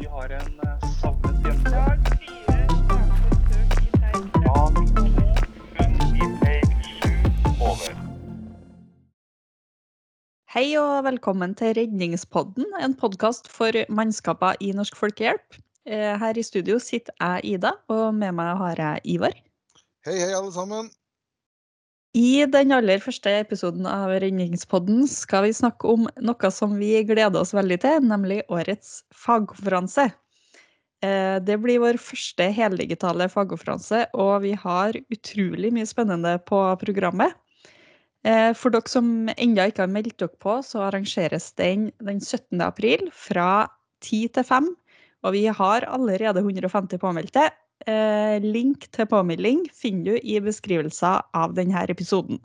Vi har en eh, savnet jente. Hei og velkommen til Redningspodden, en podkast for mannskaper i Norsk Folkehjelp. Eh, Her i studio sitter jeg, Ida, og med meg har jeg Ivar. Hei, hei, alle sammen. I den aller første episoden av Redningspodden skal vi snakke om noe som vi gleder oss veldig til, nemlig årets fagkonferanse. Eh, Det blir vår første heldigitale fagkonferanse, og vi har utrolig mye spennende på programmet. Eh, For dere som ennå ikke har meldt dere på, så arrangeres den den 17. april fra 10 til 5. Og vi har allerede 150 påmeldte. Eh, Link til påmelding finner du i beskrivelsen av denne episoden.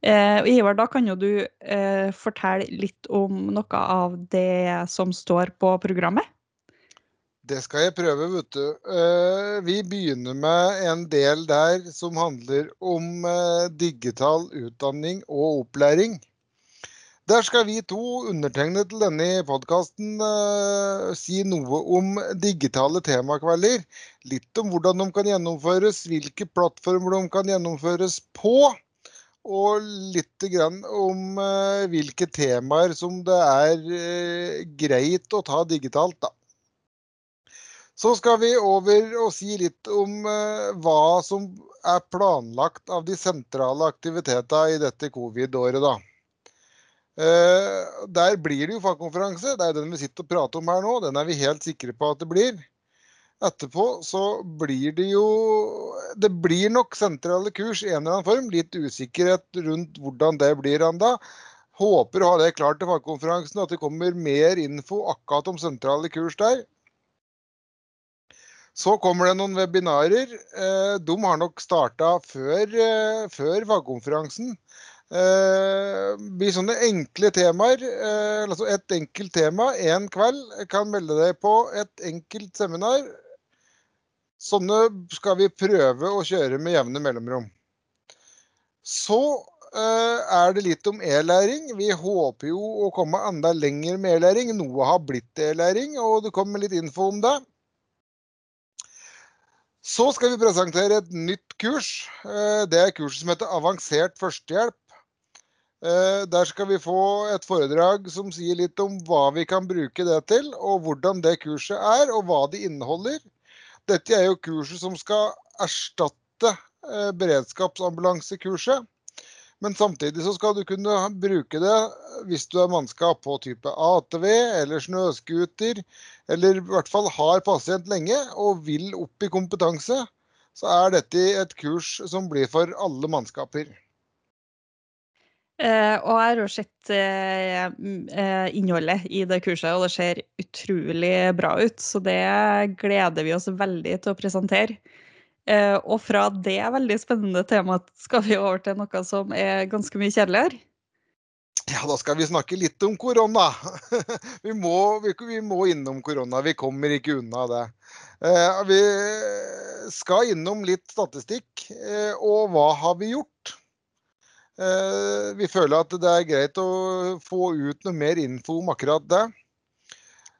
Eh, Ivar, da kan jo du eh, fortelle litt om noe av det som står på programmet. Det skal jeg prøve, vet du. Eh, Vi begynner med en del der som handler om eh, digital utdanning og opplæring. Der skal vi to, undertegne til denne podkasten, si noe om digitale temakvelder. Litt om hvordan de kan gjennomføres, hvilke plattformer de kan gjennomføres på. Og litt om eh, hvilke temaer som det er eh, greit å ta digitalt, da. Så skal vi over og si litt om eh, hva som er planlagt av de sentrale aktivitetene i dette covid-året, da. Eh, Der blir det jo fagkonferanse. Det er den vi sitter og prater om her nå. Den er vi helt sikre på at det blir. Etterpå så blir det jo Det blir nok sentrale kurs i en eller annen form. Litt usikkerhet rundt hvordan det blir ennå. Håper å ha det klart til fagkonferansen, at det kommer mer info akkurat om sentrale kurs der. Så kommer det noen webinarer. Eh, De har nok starta før, eh, før fagkonferansen. Eh, blir sånne enkle temaer. eh, Altså et enkelt tema én kveld. Kan melde deg på et enkelt seminar. Sånne skal vi prøve å kjøre med jevne mellomrom. Så eh, er det litt om e-læring. Vi håper jo å komme enda lenger med e-læring. Noe har blitt e-læring, og det kommer litt info om det. Så skal vi presentere et nytt kurs. Eh, Det er kurset som heter Avansert førstehjelp. Eh, Der skal vi få et foredrag som sier litt om hva vi kan bruke det til, og hvordan det kurset er, og hva det inneholder. Dette er jo kurset som skal erstatte eh, beredskapsambulansekurset. Men samtidig så skal du kunne bruke det hvis du er mannskap på type ATV eller snøscooter, eller i hvert fall har pasient lenge og vil opp i kompetanse, så er dette et kurs som blir for alle mannskaper. Eh, og jeg har jo sett eh, innholdet i det kurset, og det ser utrolig bra ut. Så det gleder vi oss veldig til å presentere. Og fra det veldig spennende temaet skal vi over til noe som er ganske mye kjedeligere. Ja, da skal vi snakke litt om korona. Vi må, vi, vi må innom korona. Vi kommer ikke unna det. Vi skal innom litt statistikk. Og hva har vi gjort? Eh, vi føler at det er greit å få ut noe mer info om akkurat det.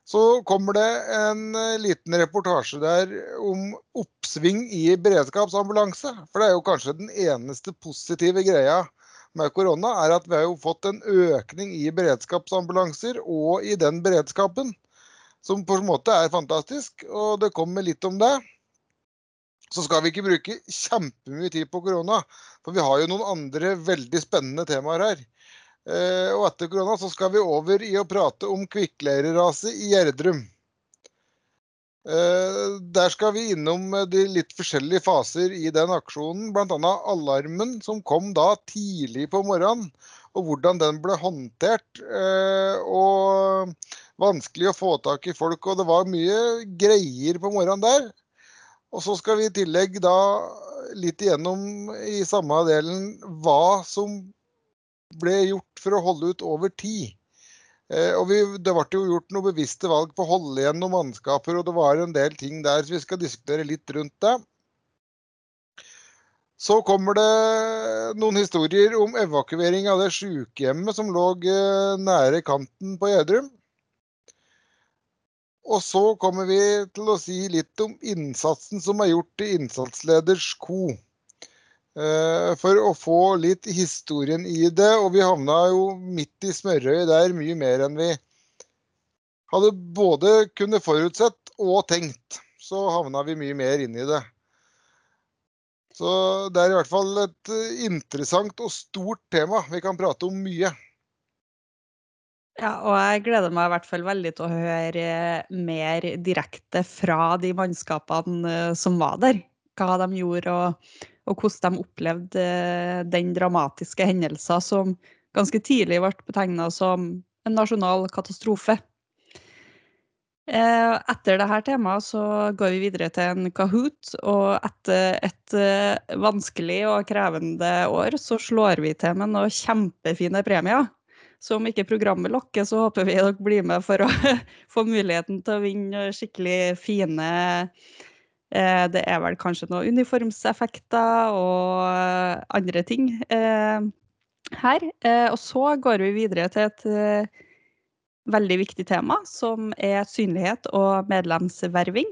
Så kommer det en eh, liten reportasje der om oppsving i beredskapsambulanse. For det er jo kanskje den eneste positive greia med korona, er at vi har jo fått en økning i beredskapsambulanser og i den beredskapen. Som på en måte er fantastisk, og det kommer litt om det. Så skal vi ikke bruke kjempemye tid på korona, for vi har jo noen andre veldig spennende temaer her. Eh, og etter korona så skal vi over i å prate om kvikkleireraset i Gjerdrum. Eh, der skal vi innom de litt forskjellige faser i den aksjonen, bl.a. alarmen som kom da tidlig på morgenen, og hvordan den ble håndtert. eh, Og vanskelig å få tak i folk, og det var mye greier på morgenen der. Og så skal vi i tillegg da litt igjennom i samme delen hva som ble gjort for å holde ut over tid. Eh, og vi, Det ble jo gjort noen bevisste valg på å holde igjen noen mannskaper, og det var en del ting der, så vi skal diskutere litt rundt det. Så kommer det noen historier om evakuering av det sykehjemmet som lå eh, nære kanten på Gjerdrum. Og så kommer vi til å si litt om innsatsen som er gjort i innsatsleders ko. Eh, For å få litt historien i det, og vi havna jo midt i smørøyet der mye mer enn vi hadde både kunne forutsett og tenkt. Så havna vi mye mer inn i det. Så det er i hvert fall et eh, interessant og stort tema. Vi kan prate om mye. Ja, og jeg gleder meg i hvert fall veldig til å høre eh, mer direkte fra de mannskapene eh, som var der. Hva de gjorde, og, og hvordan de opplevde eh, den dramatiske hendelsen som ganske tidlig ble betegna som en nasjonal katastrofe. Etter dette temaet så går vi videre til en Kahoot, og etter et vanskelig og krevende år så slår vi til med noen kjempefine premier. Så om ikke programmet lokker, så håper vi dere blir med for å få muligheten til å vinne skikkelig fine eh, Det er vel kanskje noen uniformseffekter og eh, andre ting eh, her. Eh, Og så går vi videre til et eh, veldig viktig tema, som er synlighet og medlemsverving.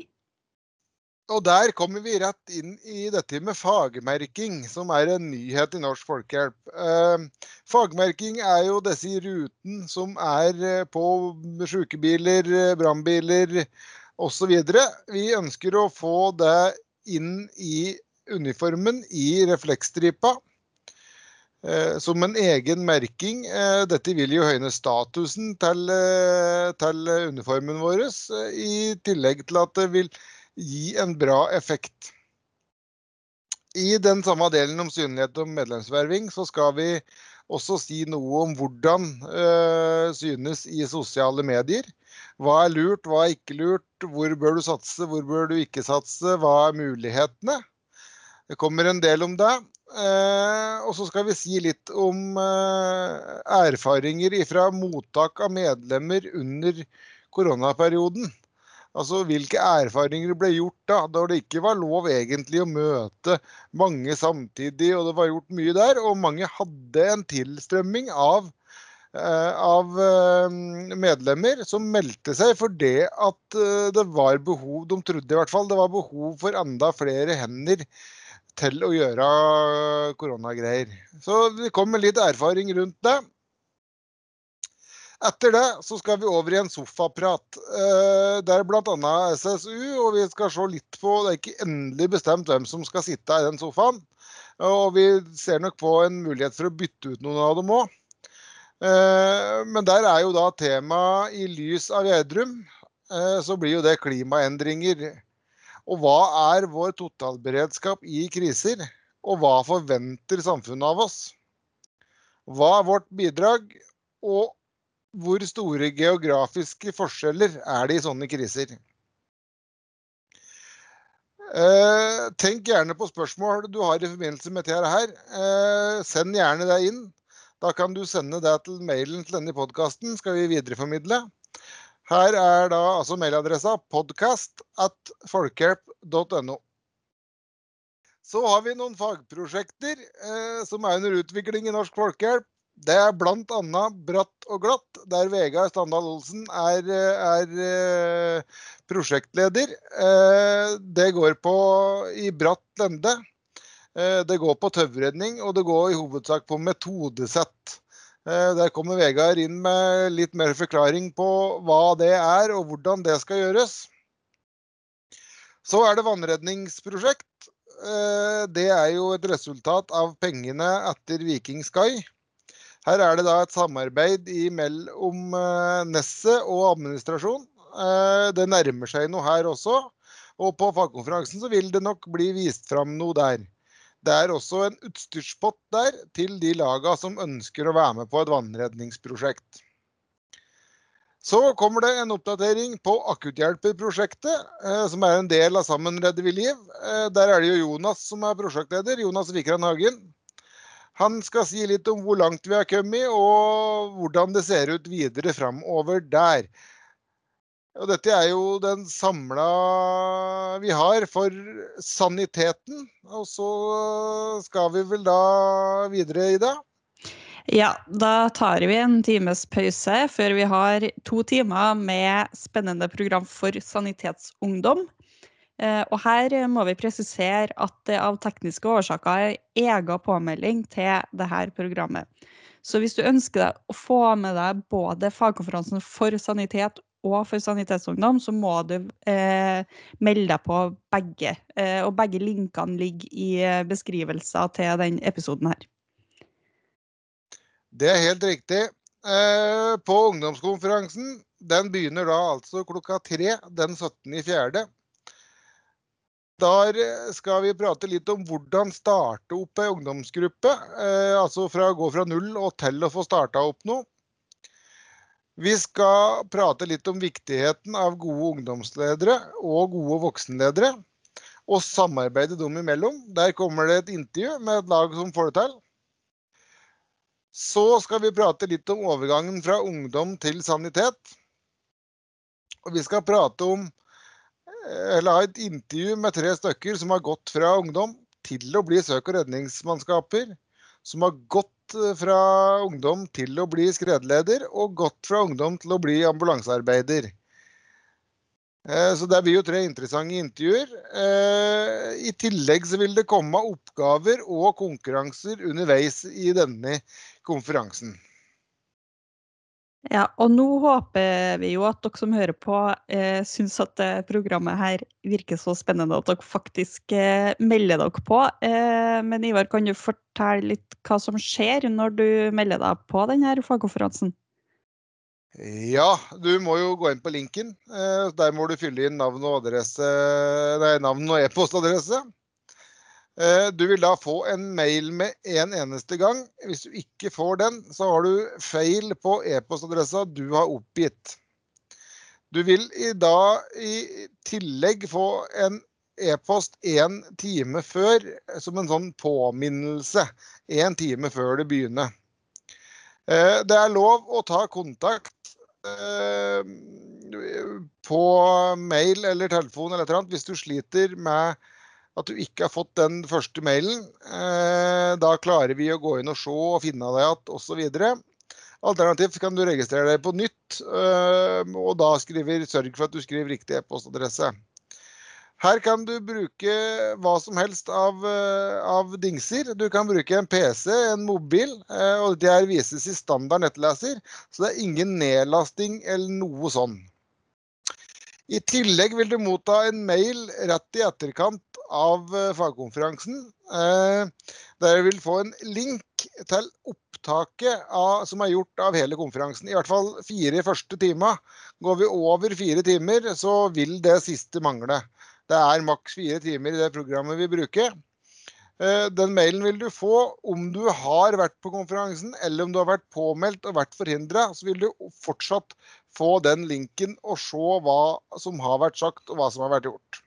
Og der kommer vi rett inn i dette med fagmerking, som er en nyhet i Norsk Folkehjelp. Eh, fagmerking er jo disse ruten som er eh, på sykebiler, brannbiler osv. Vi ønsker å få det inn i uniformen i refleksstripa. eh, Som en egen merking. Eh, Dette vil jo høyne statusen til, til uniformen vår, i tillegg til at det vil gi en bra effekt. I den samme delen om synlighet og medlemsverving så skal vi også si noe om hvordan øh, synes i sosiale medier. Hva er lurt, hva er ikke lurt, hvor bør du satse, hvor bør du ikke satse, hva er mulighetene? Det kommer en del om det. Eh, og så skal vi si litt om eh, erfaringer fra mottak av medlemmer under koronaperioden. Altså hvilke erfaringer ble gjort da, da det ikke var lov egentlig å møte mange samtidig, og det var gjort mye der. Og mange hadde en tilstrømming av, eh, av eh, medlemmer som meldte seg for det at eh, det var behov, de trodde i hvert fall, det var behov for enda flere hender til å gjøre koronagreier. Så det kom med litt erfaring rundt det. Etter det så skal vi over i en sofaprat. Eh, Det er bl.a. SSU, og vi skal se litt på Det er ikke endelig bestemt hvem som skal sitte i den sofaen. Og vi ser nok på en mulighet for å bytte ut noen av dem òg. Men der er jo da temaet i lys av Gjerdrum, eh, så blir jo det klimaendringer. Og hva er vår totalberedskap i kriser? Og hva forventer samfunnet av oss? Hva er vårt bidrag? Og hvor store geografiske forskjeller er det i sånne kriser? Eh, tenk gjerne på spørsmål du har i forbindelse med dette her. Eh, send gjerne det inn. Da kan du sende det til mailen til denne podkasten, skal vi videreformidle. Her er da altså mailadressa podcast at folkehjelp.no. Så har vi noen fagprosjekter eh, som er under utvikling i Norsk Folkehjelp. Det er bl.a. Bratt og glatt, der Vegard Standal Olsen er, er eh, prosjektleder. Eh, Det går på i bratt lende. Eh, Det går på tauredning, og det går i hovedsak på metodesett. Der kommer Vegard inn med litt mer forklaring på hva det er, og hvordan det skal gjøres. Så er det vannredningsprosjekt. Det er jo et resultat av pengene etter Viking Sky. Her er det da et samarbeid mellom eh, Nesset og administrasjon. Eh, Det nærmer seg noe her også. Og på fagkonferansen så vil det nok bli vist fram noe der. Det er også en utstyrspott der til de laga som ønsker å være med på et vannredningsprosjekt. Så kommer det en oppdatering på akutthjelperprosjektet, eh, som er en del av Sammen redder vi liv. Der er det jo Jonas som er prosjektleder, Jonas Vikran Hagen. Han skal si litt om hvor langt vi har kommet, og hvordan det ser ut videre framover der. Og dette er jo den samla vi har for saniteten. Og så skal vi vel da videre i det. Ja, da tar vi en times pause før vi har to timer med spennende program for sanitetsungdom. Eh, Og her må vi presisere at det av tekniske årsaker er egen påmelding til dette programmet. Så hvis du ønsker deg å få med deg både fagkonferansen for sanitet og for sanitetsungdom, så må du eh, melde deg på begge. Eh, og begge linkene ligger i eh, beskrivelser til den episoden her. Det er helt riktig. Eh, På ungdomskonferansen, den begynner da altså klokka tre den 17.4. Der eh, skal vi prate litt om hvordan starte opp ei ungdomsgruppe. eh, Altså fra å gå fra null og til å få starta opp noe. Vi skal prate litt om viktigheten av gode ungdomsledere og gode voksenledere. Og samarbeide dem imellom. Der kommer det et intervju med et lag som får det til. Så skal vi prate litt om overgangen fra ungdom til sanitet. Og vi skal prate om eller ha et intervju med tre stykker som har gått fra ungdom til å bli søk- og redningsmannskaper. Som har gått eh, fra ungdom til å bli skredleder, og gått fra ungdom til å bli ambulansearbeider. Eh, Så det blir jo tre interessante intervjuer. Eh, I tillegg så vil det komme oppgaver og konkurranser underveis i denne konferansen. Ja, og nå håper vi jo at dere som hører på, eh, syns at det programmet her virker så spennende at dere faktisk eh, melder dere på. Eh, men Ivar, kan du fortelle litt hva som skjer når du melder deg på denne fagkonferansen? Ja, du må jo gå inn på linken. Eh, Der må du fylle inn navn og adresse, nei, navn og e-postadresse. Eh, Du vil da få en mail med en eneste gang. Hvis du ikke får den, så har du feil på e-postadressa du har oppgitt. Du vil i da i tillegg få en e-post en time før, som en sånn påminnelse. En time før det begynner. Eh, Det er lov å ta kontakt eh, på mail eller telefon eller et eller annet hvis du sliter med at du ikke har fått den første mailen. Eh, Da klarer vi å gå inn og se og finne deg igjen osv. Alternativt kan du registrere deg på nytt, eh, og da skriver, sørg for at du skriver riktig e-postadresse. Her kan du bruke hva som helst av, eh, av dingser. Du kan bruke en PC, en mobil, og det vises i standard nettleser. Så det er ingen nedlasting eller noe sånn. I tillegg vil du motta en mail rett i etterkant av eh, fagkonferansen. eh, Der du vil få en link til opptaket av, som er gjort av hele konferansen. I hvert fall fire første timer. Går vi over fire timer, så vil det siste mangle. Det er maks fire timer i det programmet vi bruker. Eh, Den mailen vil du få om du har vært på konferansen, eller om du har vært påmeldt og vært forhindra. Så vil du fortsatt få den linken og se hva som har vært sagt og hva som har vært gjort.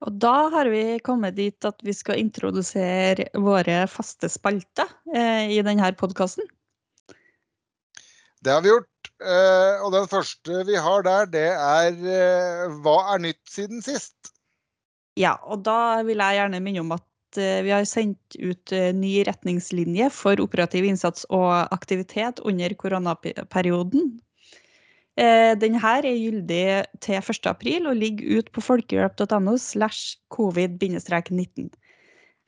Og da har vi kommet dit at vi skal introdusere våre faste spalter eh, i denne podkasten. Det har vi gjort. eh, Og den første vi har der, det er eh, Hva er nytt siden sist? Ja, og da vil jeg gjerne minne om at vi har sendt ut eh, ny retningslinje for operativ innsats og aktivitet under koronaperioden. Denne Den her er gyldig til 1. april og ligger ut på folkehjelp.no slash covid-19.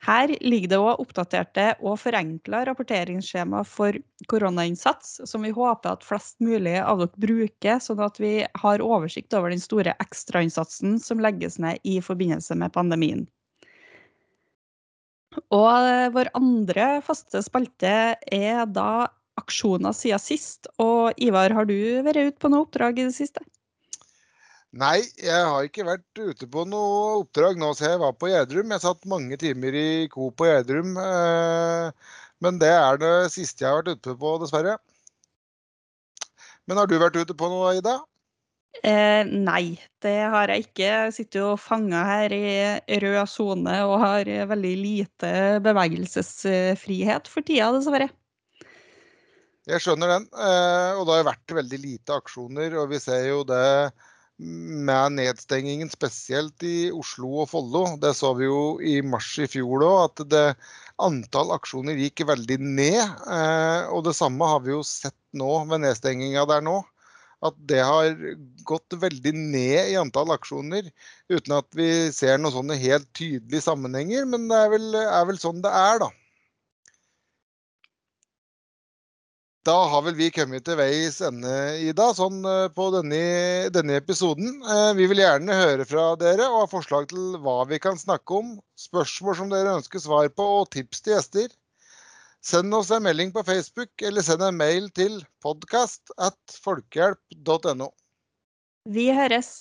Her ligger det òg oppdaterte og forenkla rapporteringsskjema for koronainnsats, som vi håper at flest mulig av dere bruker, sånn at vi har oversikt over den store ekstrainnsatsen som legges ned i forbindelse med pandemien. Og eh, vår andre faste spalte er da aksjoner siden sist. Og Ivar, har du vært ute på noe oppdrag i det siste? Nei, jeg har ikke vært ute på noe oppdrag nå, siden jeg var på Gjerdrum. Jeg satt mange timer i ko på Gjerdrum. eh, Men det er det siste jeg har vært ute på, dessverre. Men har du vært ute på noe, Ida? Eh, nei, det har jeg ikke. Jeg sitter jo fanga her i rød sone og har veldig lite bevegelsesfrihet for tida, dessverre. Jeg skjønner den. eh, Og det har vært veldig lite aksjoner, og vi ser jo det med nedstengingen, spesielt i Oslo og Follo. Det så vi jo i mars i fjor òg, at det, antall aksjoner gikk veldig ned. Eh, og det samme har vi jo sett nå ved nedstenginga der nå. At det har gått veldig ned i antall aksjoner, uten at vi ser noen sånne helt tydelige sammenhenger. Men det er vel, er vel sånn det er, da. Da har vel vi kommet til veis ende, Ida, sånn eh, på denne, denne episoden. Eh, Vi vil gjerne høre fra dere og ha forslag til hva vi kan snakke om, spørsmål som dere ønsker svar på, og tips til gjester. Send oss en melding på Facebook, eller send en mail til podkast at folkehjelp.no. Vi høres.